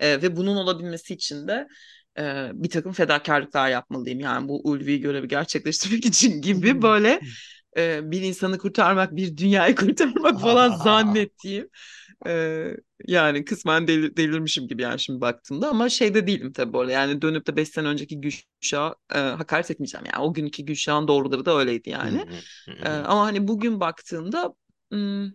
Speaker 2: Ee, ve bunun olabilmesi için de e, bir takım fedakarlıklar yapmalıyım. Yani bu ulvi görevi gerçekleştirmek için gibi böyle e, bir insanı kurtarmak, bir dünyayı kurtarmak falan zannettiğim e, yani kısmen delir, delirmişim gibi yani şimdi baktığımda. Ama şeyde değilim tabii bu arada. Yani dönüp de 5 sene önceki Gülşah'a e, hakaret etmeyeceğim. Yani o günkü Gülşah'ın doğruları da öyleydi yani.
Speaker 1: Hı
Speaker 2: E, ama hani bugün baktığımda hmm,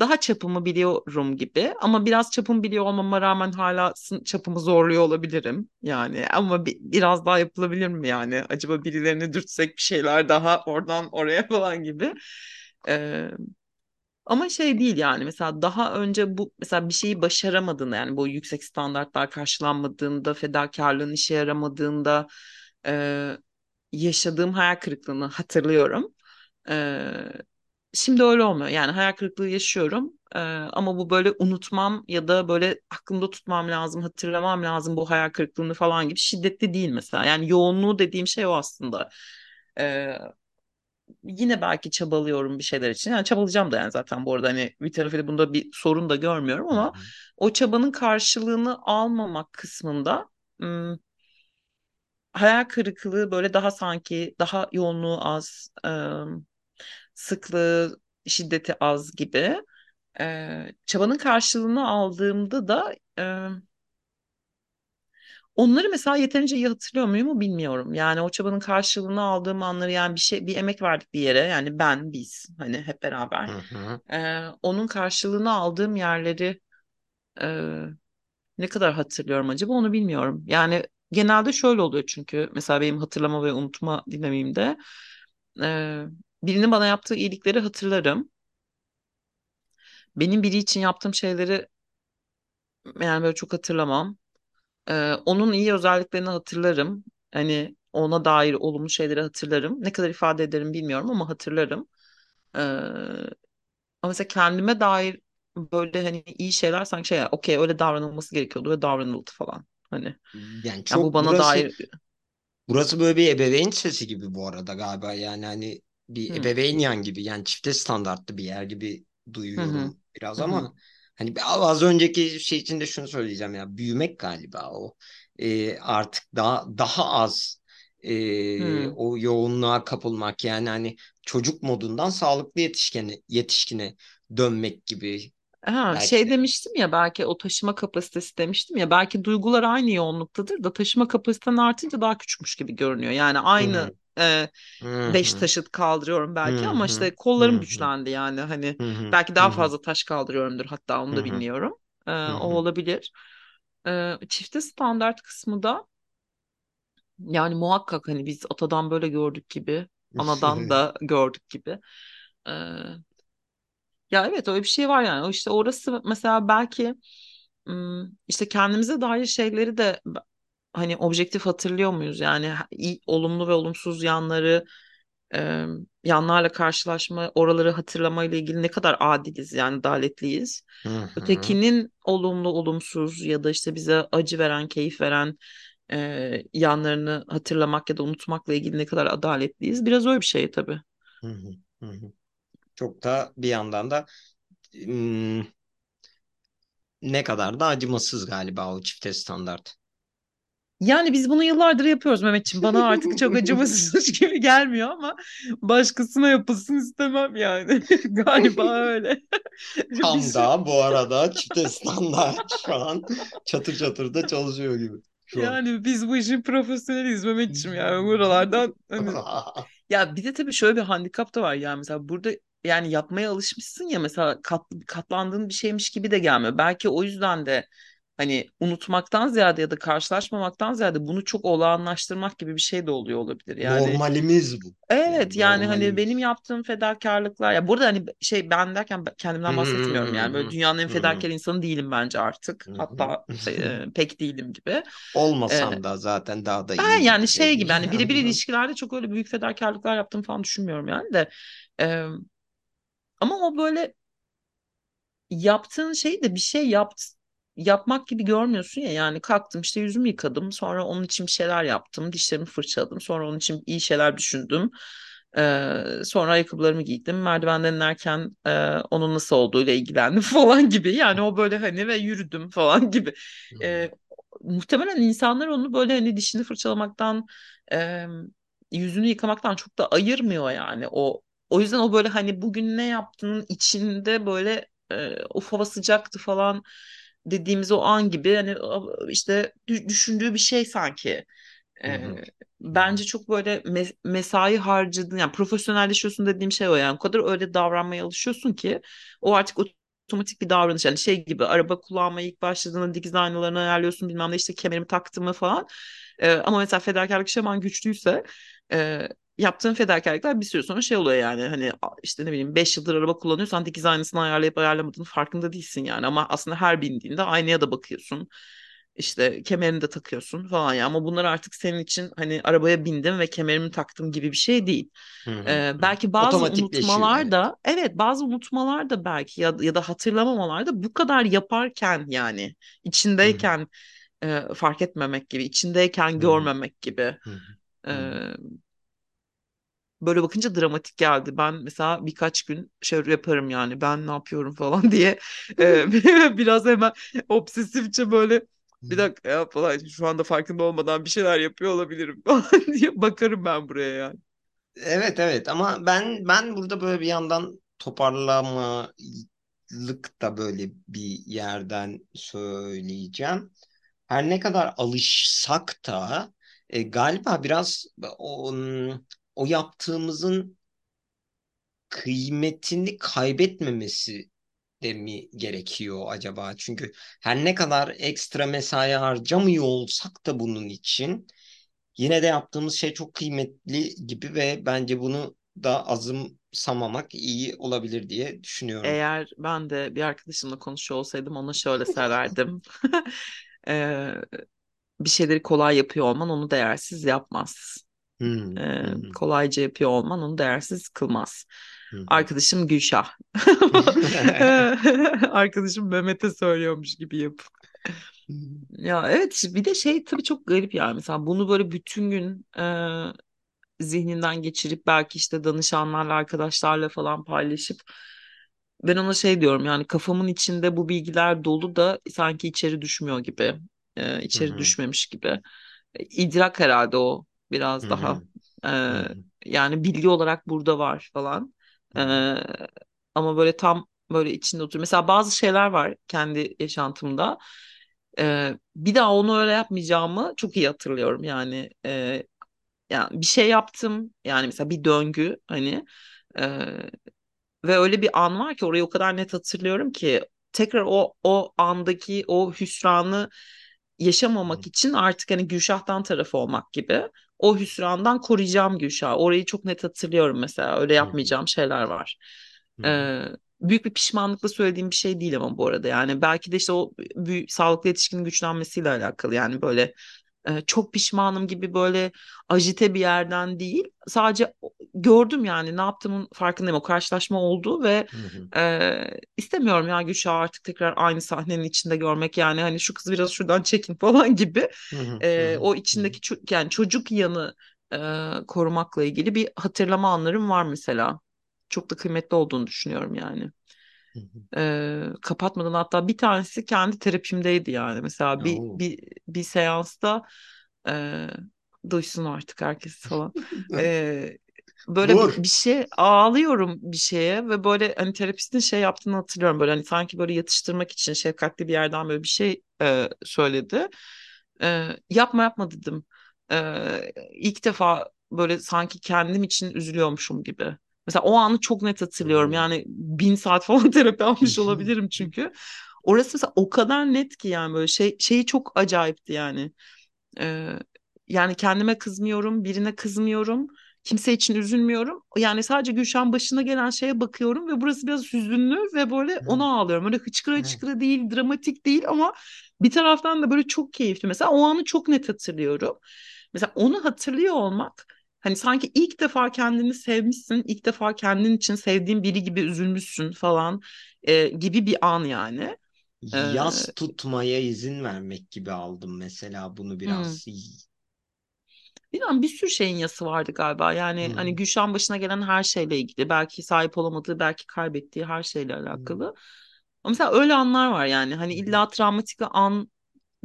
Speaker 2: daha çapımı biliyorum gibi ama biraz çapımı biliyor olmama rağmen hala çapımı zorluyor olabilirim yani. Ama bi- biraz daha yapılabilir mi yani? Acaba birilerini dürtsek bir şeyler daha oradan oraya falan gibi. Ee, ama şey değil yani mesela daha önce bu mesela bir şeyi başaramadığında yani bu yüksek standartlar karşılanmadığında fedakarlığın işe yaramadığında e, yaşadığım hayal kırıklığını hatırlıyorum. E, Şimdi öyle olmuyor. Yani hayal kırıklığı yaşıyorum. Ee, ama bu böyle unutmam ya da böyle aklımda tutmam lazım, hatırlamam lazım bu hayal kırıklığını falan gibi şiddetli değil mesela. Yani yoğunluğu dediğim şey o aslında. Ee, yine belki çabalıyorum bir şeyler için. Yani çabalayacağım da yani zaten bu arada hani bir tarafıyla bunda bir sorun da görmüyorum ama
Speaker 1: hı.
Speaker 2: o çabanın karşılığını almamak kısmında ım, hayal kırıklığı böyle daha sanki daha yoğunluğu az, ım, sıklığı, şiddeti az gibi. Ee, çabanın karşılığını aldığımda da e, onları mesela yeterince iyi hatırlıyor muyum bilmiyorum. Yani o çabanın karşılığını aldığım anları yani bir şey bir emek verdik bir yere yani ben biz hani hep beraber.
Speaker 1: Hı hı.
Speaker 2: Ee, onun karşılığını aldığım yerleri e, ne kadar hatırlıyorum acaba onu bilmiyorum. Yani genelde şöyle oluyor çünkü mesela benim hatırlama ve unutma dinamiğimde e, birinin bana yaptığı iyilikleri hatırlarım. Benim biri için yaptığım şeyleri yani böyle çok hatırlamam. Ee, onun iyi özelliklerini hatırlarım. Hani ona dair olumlu şeyleri hatırlarım. Ne kadar ifade ederim bilmiyorum ama hatırlarım. Ee, ama mesela kendime dair böyle hani iyi şeyler sanki şey okey öyle davranılması gerekiyordu ve davranıldı falan. Hani
Speaker 1: Yani
Speaker 2: yani bu
Speaker 1: çok
Speaker 2: bana
Speaker 1: burası
Speaker 2: dair
Speaker 1: Burası böyle bir ebeveyn sesi gibi bu arada galiba yani hani bir
Speaker 2: hı
Speaker 1: ebeveyn yan gibi yani çifte standartlı bir yer gibi duyuyorum biraz
Speaker 2: hı hı
Speaker 1: ama hani az önceki şey için de şunu söyleyeceğim ya büyümek galiba o Ee, artık daha daha az ee,
Speaker 2: hı.
Speaker 1: o yoğunluğa kapılmak yani hani çocuk modundan sağlıklı yetişkine yetişkine dönmek gibi
Speaker 2: Ha,
Speaker 1: belki
Speaker 2: şey
Speaker 1: de.
Speaker 2: demiştim ya belki o taşıma kapasitesi demiştim ya belki duygular aynı yoğunluktadır da taşıma kapasiten artınca daha küçükmüş gibi görünüyor. Yani aynı
Speaker 1: hı
Speaker 2: e, beş taşıt kaldırıyorum belki
Speaker 1: hı
Speaker 2: ama işte kollarım
Speaker 1: hı
Speaker 2: güçlendi yani hani
Speaker 1: hı
Speaker 2: belki daha fazla taş kaldırıyorumdur hatta onu da bilmiyorum. E, o olabilir. E, çifte standart kısmı da yani muhakkak hani biz atadan böyle gördük gibi anadan da gördük gibi. E, ya evet öyle bir şey var yani. O işte orası mesela belki işte kendimize dair şeyleri de hani objektif hatırlıyor muyuz? Yani iyi, olumlu ve olumsuz yanları e, yanlarla karşılaşma, oraları hatırlama ile ilgili ne kadar adiliz yani adaletliyiz. Ötekinin olumlu, olumsuz ya da işte bize acı veren, keyif veren e, yanlarını hatırlamak ya da unutmakla ilgili ne kadar adaletliyiz. Biraz öyle bir şey tabii.
Speaker 1: Çok da bir yandan da hmm, ne kadar da acımasız galiba o çifte standart.
Speaker 2: Yani biz bunu yıllardır yapıyoruz Mehmetciğim. Bana artık çok acımasız gibi gelmiyor ama başkasına yapılsın istemem yani. Galiba öyle.
Speaker 1: Tam da bu arada çifte standart şu an çatır çatır da çalışıyor gibi şu an.
Speaker 2: yani biz bu işin profesyoneliyiz Mehmetciğim yani buralardan hani ya bir de tabii şöyle bir handikap da var yani mesela burada yani yapmaya alışmışsın ya mesela kat, katlandığın bir şeymiş gibi de gelmiyor. Belki o yüzden de hani unutmaktan ziyade ya da karşılaşmamaktan ziyade bunu çok olağanlaştırmak gibi bir şey de oluyor olabilir. Yani
Speaker 1: Normalimiz bu.
Speaker 2: Evet
Speaker 1: Yani
Speaker 2: yani hani benim
Speaker 1: normalimiz.
Speaker 2: yaptığım fedakarlıklar ya burada hani şey ben derken ben kendimden bahsetmiyorum yani böyle dünyanın en fedakar insanı değilim bence artık hatta e, pek değilim gibi.
Speaker 1: Olmasam da zaten daha da
Speaker 2: ben
Speaker 1: iyi
Speaker 2: yani
Speaker 1: gibi
Speaker 2: şey gibi hani birebir ilişkilerde çok öyle büyük fedakarlıklar yaptığımı falan düşünmüyorum yani de E, ama o böyle yaptığın şeyi de bir şey yapt yapmak gibi görmüyorsun ya yani kalktım işte yüzümü yıkadım sonra onun için bir şeyler yaptım dişlerimi fırçaladım sonra onun için iyi şeyler düşündüm. Ee, sonra ayakkabılarımı giydim merdivenden inerken e, onun nasıl olduğuyla ilgilendim falan gibi. Yani o böyle hani ve yürüdüm falan gibi. Ee, muhtemelen insanlar onu böyle hani dişini fırçalamaktan e, yüzünü yıkamaktan çok da ayırmıyor yani. O o yüzden o böyle hani bugün ne yaptığının içinde böyle e, of hava sıcaktı falan dediğimiz o an gibi hani işte dü- düşündüğü bir şey sanki.
Speaker 1: hı
Speaker 2: bence çok böyle me- mesai harcadın yani profesyonelleşiyorsun dediğim şey o yani. O kadar öyle davranmaya alışıyorsun ki o artık otomatik bir davranış. Yani şey gibi araba kullanmaya ilk başladığında dikiz aynalarını ayarlıyorsun bilmem ne işte kemerimi taktım mı falan. E, ama mesela fedakarlık şaman güçlüyse e, yaptığın fedakarlıklar bir süre sonra şey oluyor yani hani işte ne bileyim 5 yıldır araba kullanıyorsan dikiz aynasını ayarlayıp ayarlamadığını farkında değilsin yani. Ama aslında her bindiğinde aynaya da bakıyorsun. İşte kemerini de takıyorsun falan ya. Ama bunlar artık senin için hani arabaya bindim ve kemerimi taktım gibi bir şey değil.
Speaker 1: hı hı
Speaker 2: Ee, belki bazı unutmalar da evet bazı unutmalar da belki ya, ya da hatırlamamalar da bu kadar yaparken yani
Speaker 1: Hı hı.
Speaker 2: içindeyken e, fark etmemek gibi içindeyken
Speaker 1: hı hı.
Speaker 2: görmemek gibi.
Speaker 1: hı hı.
Speaker 2: Böyle bakınca dramatik geldi. Ben mesela birkaç gün şey yaparım yani ben ne yapıyorum falan diye e, biraz hemen obsesifçe böyle bir dakika ya falan şu anda farkında olmadan bir şeyler yapıyor olabilirim falan diye bakarım ben buraya yani.
Speaker 1: Evet evet ama ben ben burada böyle bir yandan toparlamalık da böyle bir yerden söyleyeceğim. Her ne kadar alışsak da e, galiba biraz o, o yaptığımızın kıymetini kaybetmemesi de mi gerekiyor acaba? Çünkü her ne kadar ekstra mesai harcamıyor olsak da bunun için Yine de yaptığımız şey çok kıymetli gibi ve bence bunu da azımsamamak iyi olabilir diye düşünüyorum.
Speaker 2: Eğer ben de bir arkadaşımla konuşuyor olsaydım ona şöyle söylerdim. Ee, bir şeyleri kolay yapıyor olman onu değersiz yapmaz.
Speaker 1: Hmm,
Speaker 2: Ee,
Speaker 1: hmm,
Speaker 2: kolayca yapıyor olman onu değersiz kılmaz.
Speaker 1: hmm.
Speaker 2: Arkadaşım Gülşah. Arkadaşım Mehmet'e söylüyormuş gibi yap. Ya evet bir de şey tabii çok garip yani mesela bunu böyle bütün gün e, zihninden geçirip belki işte danışanlarla arkadaşlarla falan paylaşıp ben ona şey diyorum yani kafamın içinde bu bilgiler dolu da sanki içeri düşmüyor gibi e, içeri
Speaker 1: Hmm,
Speaker 2: düşmemiş gibi E, idrak herhalde o biraz daha
Speaker 1: hmm,
Speaker 2: E, yani bilgi olarak burada var falan. E, ama böyle tam böyle içinde oturuyor. Mesela bazı şeyler var kendi yaşantımda. E, bir daha onu öyle yapmayacağımı çok iyi hatırlıyorum. Yani e, yani bir şey yaptım. Yani mesela bir döngü hani e, ve öyle bir an var ki orayı o kadar net hatırlıyorum ki tekrar o o andaki o hüsranı yaşamamak için artık hani Gülşah'tan tarafı olmak gibi o hüsrandan koruyacağım Gülşah. Orayı çok net hatırlıyorum mesela. Öyle yapmayacağım şeyler var. Ee, büyük bir pişmanlıkla söylediğim bir şey değil ama bu arada. Yani belki de işte o büyük, sağlıklı yetişkinin güçlenmesiyle alakalı. Yani böyle e, çok pişmanım gibi böyle ajite bir yerden değil. Sadece gördüm yani ne yaptığımın farkındayım. O karşılaşma oldu ve
Speaker 1: Hı hı.
Speaker 2: e, istemiyorum ya Gülşah'ı artık tekrar aynı sahnenin içinde görmek yani hani şu kız biraz şuradan çekin falan gibi.
Speaker 1: Hı
Speaker 2: E, o içindeki ço- yani çocuk yanı e, korumakla ilgili bir hatırlama anlarım var mesela. Çok da kıymetli olduğunu düşünüyorum yani. E, kapatmadan hatta bir tanesi kendi terapimdeydi yani. Mesela bir
Speaker 1: Oo.
Speaker 2: bir bir seansta e, duysun artık herkes falan. E, böyle bir, bir şey ağlıyorum bir şeye ve böyle hani terapistin şey yaptığını hatırlıyorum. Böyle hani sanki böyle yatıştırmak için şefkatli bir yerden böyle bir şey e, söyledi. E, yapma yapma dedim. E, ilk defa böyle sanki kendim için üzülüyormuşum gibi. Mesela o anı çok net hatırlıyorum. Yani bin saat falan terapi almış olabilirim çünkü. Orası mesela o kadar net ki yani böyle şey şeyi çok acayipti yani. Ee, yani kendime kızmıyorum, birine kızmıyorum, kimse için üzülmüyorum. Yani sadece Gülşen başına gelen şeye bakıyorum ve burası biraz hüzünlü ve böyle
Speaker 1: Evet.
Speaker 2: ona ağlıyorum. Öyle hıçkıra hıçkıra değil, dramatik değil ama bir taraftan da böyle çok keyifli. Mesela o anı çok net hatırlıyorum. Mesela onu hatırlıyor olmak hani sanki ilk defa kendini sevmişsin, ilk defa kendin için sevdiğin biri gibi üzülmüşsün falan e, gibi bir an yani. Ee,
Speaker 1: Yas tutmaya izin vermek gibi aldım mesela bunu
Speaker 2: hmm.
Speaker 1: biraz.
Speaker 2: Bilmiyorum bir sürü şeyin yası vardı galiba.
Speaker 1: Hı
Speaker 2: Yani
Speaker 1: hı.
Speaker 2: hani Gülşah'ın başına gelen her şeyle ilgili. Belki sahip olamadığı, belki kaybettiği her şeyle
Speaker 1: Hı
Speaker 2: alakalı. Ama mesela öyle anlar var yani. Hani
Speaker 1: hı.
Speaker 2: illa travmatik bir an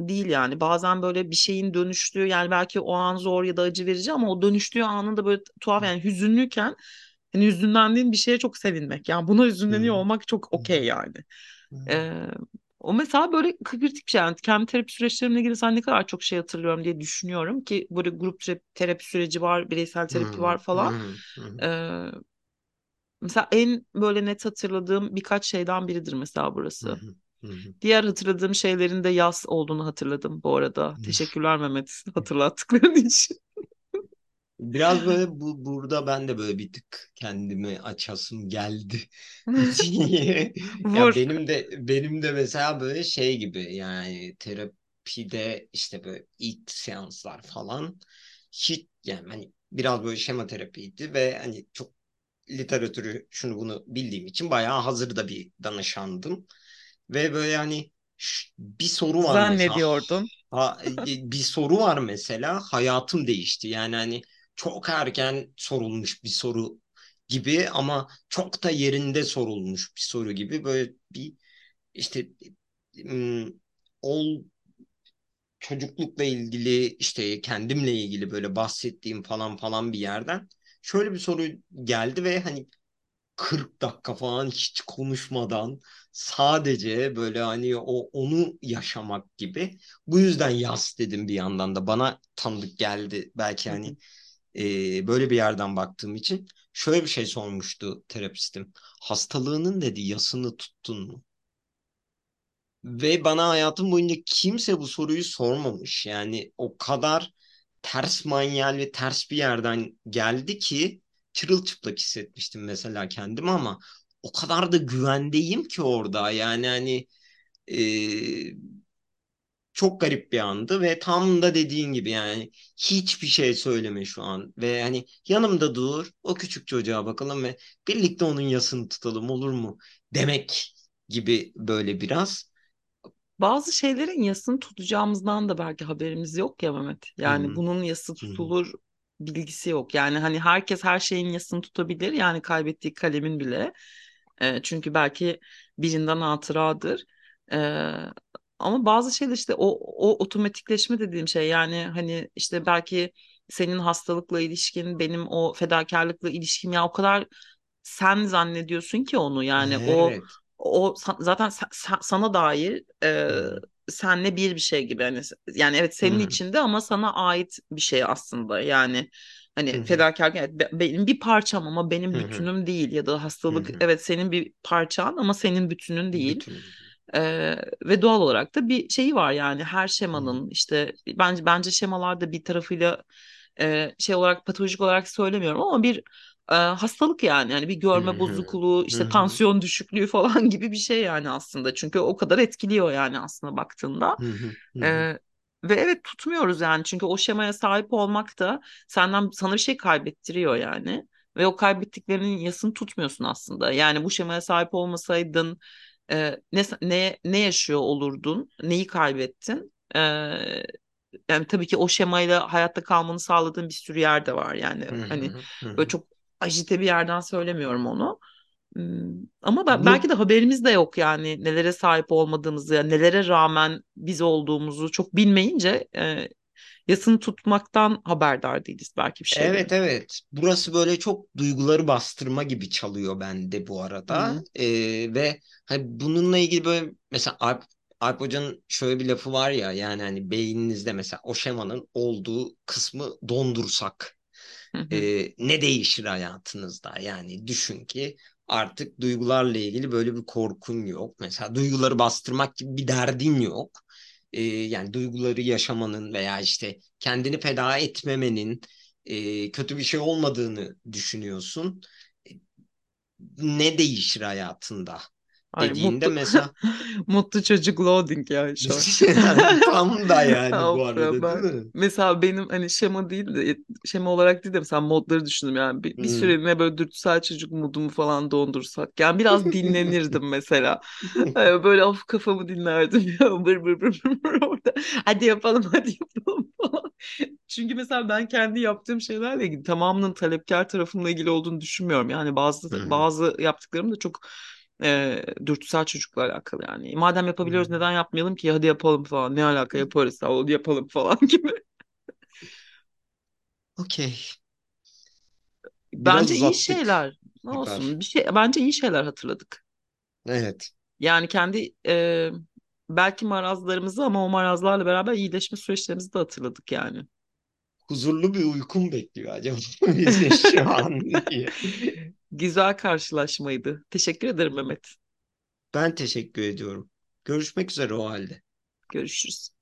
Speaker 2: değil yani. Bazen böyle bir şeyin dönüştüğü yani belki o an zor ya da acı verici ama o dönüştüğü anında böyle tuhaf yani hüzünlüyken hani hüzünlendiğin bir şeye çok sevinmek. Yani buna hüzünleniyor olmak çok okey yani. Ee, o mesela böyle kritik bir şey. Yani kendi terapi süreçlerimle ilgili sen ne kadar çok şey hatırlıyorum diye düşünüyorum ki böyle grup terapi, süreci var, bireysel terapi var falan. Ee, mesela en böyle net hatırladığım birkaç şeyden biridir mesela burası.
Speaker 1: Hı hı.
Speaker 2: Diğer hatırladığım şeylerin de yaz olduğunu hatırladım bu arada. Teşekkürler Mehmet hatırlattıkların için.
Speaker 1: Biraz böyle bu burada ben de böyle bir tık kendimi açasım geldi. Ya benim de benim de mesela böyle şey gibi yani terapide işte böyle ilk seanslar falan hiç yani hani biraz böyle şema terapiydi ve hani çok literatürü şunu bunu bildiğim için bayağı hazır da bir danışandım. Ve böyle hani bir soru var mesela
Speaker 2: Zannediyordun.
Speaker 1: ha, e, bir soru var mesela hayatım değişti. Yani hani çok erken sorulmuş bir soru gibi ama çok da yerinde sorulmuş bir soru gibi böyle bir işte ol çocuklukla ilgili işte kendimle ilgili böyle bahsettiğim falan falan bir yerden şöyle bir soru geldi ve hani 40 dakika falan hiç konuşmadan sadece böyle hani o onu yaşamak gibi. Bu yüzden yas dedim bir yandan da bana tanıdık geldi belki hani e, böyle bir yerden baktığım için. Şöyle bir şey sormuştu terapistim. Hastalığının dedi yasını tuttun mu? Ve bana hayatım boyunca kimse bu soruyu sormamış. Yani o kadar ters manyel ve ters bir yerden geldi ki çırılçıplak hissetmiştim mesela kendimi ama o kadar da güvendeyim ki orada. Yani hani e, çok garip bir andı ve tam da dediğin gibi yani hiçbir şey söyleme şu an ve hani yanımda dur o küçük çocuğa bakalım ve birlikte onun yasını tutalım olur mu demek gibi böyle biraz.
Speaker 2: Bazı şeylerin yasını tutacağımızdan da belki haberimiz yok ya Mehmet. Yani
Speaker 1: hı,
Speaker 2: bunun yası tutulur bilgisi yok. Yani hani herkes her şeyin yasını tutabilir. Yani kaybettiği kalemin bile. E, çünkü belki birinden hatıradır. E, ama bazı şeyler işte o, o otomatikleşme dediğim şey yani hani işte belki senin hastalıkla ilişkin benim o fedakarlıkla ilişkim ya o kadar sen zannediyorsun ki onu yani o
Speaker 1: Evet.
Speaker 2: o sa- zaten sa- sa- sana dair e, senle bir bir şey gibi hani yani evet senin
Speaker 1: hı,
Speaker 2: içinde ama sana ait bir şey aslında. Yani hani
Speaker 1: hı,
Speaker 2: fedakarlık evet be- benim bir parçam ama benim
Speaker 1: hı hı,
Speaker 2: bütünüm değil ya da hastalık
Speaker 1: hı.
Speaker 2: evet senin bir parçan ama senin bütünün değil.
Speaker 1: Bütün.
Speaker 2: Ee, ve doğal olarak da bir şeyi var yani her şemanın işte bence bence şemalar da bir tarafıyla e, şey olarak patolojik olarak söylemiyorum ama bir e, hastalık yani yani bir görme
Speaker 1: hı,
Speaker 2: bozukluğu işte
Speaker 1: hı,
Speaker 2: tansiyon düşüklüğü falan gibi bir şey yani aslında. Çünkü o kadar etkiliyor yani aslında baktığında. Ee, ve evet tutmuyoruz yani. Çünkü o şemaya sahip olmak da senden sana bir şey kaybettiriyor yani. Ve o kaybettiklerinin yasını tutmuyorsun aslında. Yani bu şemaya sahip olmasaydın e, ne, ne, ne yaşıyor olurdun, neyi kaybettin? E, yani tabii ki o şemayla hayatta kalmanı sağladığın bir sürü yer de var. Yani.
Speaker 1: Hı
Speaker 2: hani
Speaker 1: hı,
Speaker 2: böyle çok ajite bir yerden söylemiyorum onu. Hmm, Ama ben, belki de haberimiz de yok yani nelere sahip olmadığımızı, yani nelere rağmen biz olduğumuzu çok bilmeyince e, yasını tutmaktan haberdar değiliz belki bir
Speaker 1: Evet
Speaker 2: şeylerin.
Speaker 1: evet. Burası böyle çok duyguları bastırma gibi çalıyor bende bu arada.
Speaker 2: Hmm.
Speaker 1: Ee, ve hani bununla ilgili böyle mesela Alp, Alp Hoca'nın şöyle bir lafı var ya yani hani beyninizde mesela o şemanın olduğu kısmı dondursak
Speaker 2: Hı hı.
Speaker 1: E, ne değişir hayatınızda? Yani düşün ki artık duygularla ilgili böyle bir korkun yok. Mesela duyguları bastırmak gibi bir derdin yok. E, yani duyguları yaşamanın veya işte kendini feda etmemenin e, kötü bir şey olmadığını düşünüyorsun. E, Ne değişir hayatında
Speaker 2: Ay
Speaker 1: dediğinde
Speaker 2: mutlu
Speaker 1: mesela
Speaker 2: mutlu çocuk loading yani şu an.
Speaker 1: tam da yani bu
Speaker 2: Of ya
Speaker 1: arada değil
Speaker 2: ben
Speaker 1: mi?
Speaker 2: mesela benim hani şema değil de şema olarak değil de mesela modları düşündüm yani bir, bir
Speaker 1: Hmm.
Speaker 2: süreliğine böyle dürtüsel çocuk modumu falan dondursak yani biraz dinlenirdim mesela böyle of kafamı dinlerdim ya bır bır bır bır bır orada hadi yapalım hadi yapalım falan çünkü mesela ben kendi yaptığım şeylerle ilgili tamamının talepkar tarafımla ilgili olduğunu düşünmüyorum yani bazı
Speaker 1: Hmm.
Speaker 2: bazı yaptıklarım da çok e, dürtüsel çocukla alakalı yani. Madem yapabiliyoruz
Speaker 1: Hmm.
Speaker 2: neden yapmayalım ki? Hadi yapalım falan. Ne alaka yaparız sağ ol yapalım falan gibi.
Speaker 1: Okey. Biraz
Speaker 2: Bence iyi
Speaker 1: uzattık.
Speaker 2: şeyler. Ne olsun? Bir şey bence iyi şeyler hatırladık.
Speaker 1: Evet.
Speaker 2: Yani kendi e, belki marazlarımızı ama o marazlarla beraber iyileşme süreçlerimizi de hatırladık yani.
Speaker 1: huzurlu bir uykum bekliyor acaba bizi şu an diye.
Speaker 2: Güzel karşılaşmaydı. Teşekkür ederim Mehmet.
Speaker 1: Ben teşekkür ediyorum. Görüşmek üzere o halde.
Speaker 2: Görüşürüz.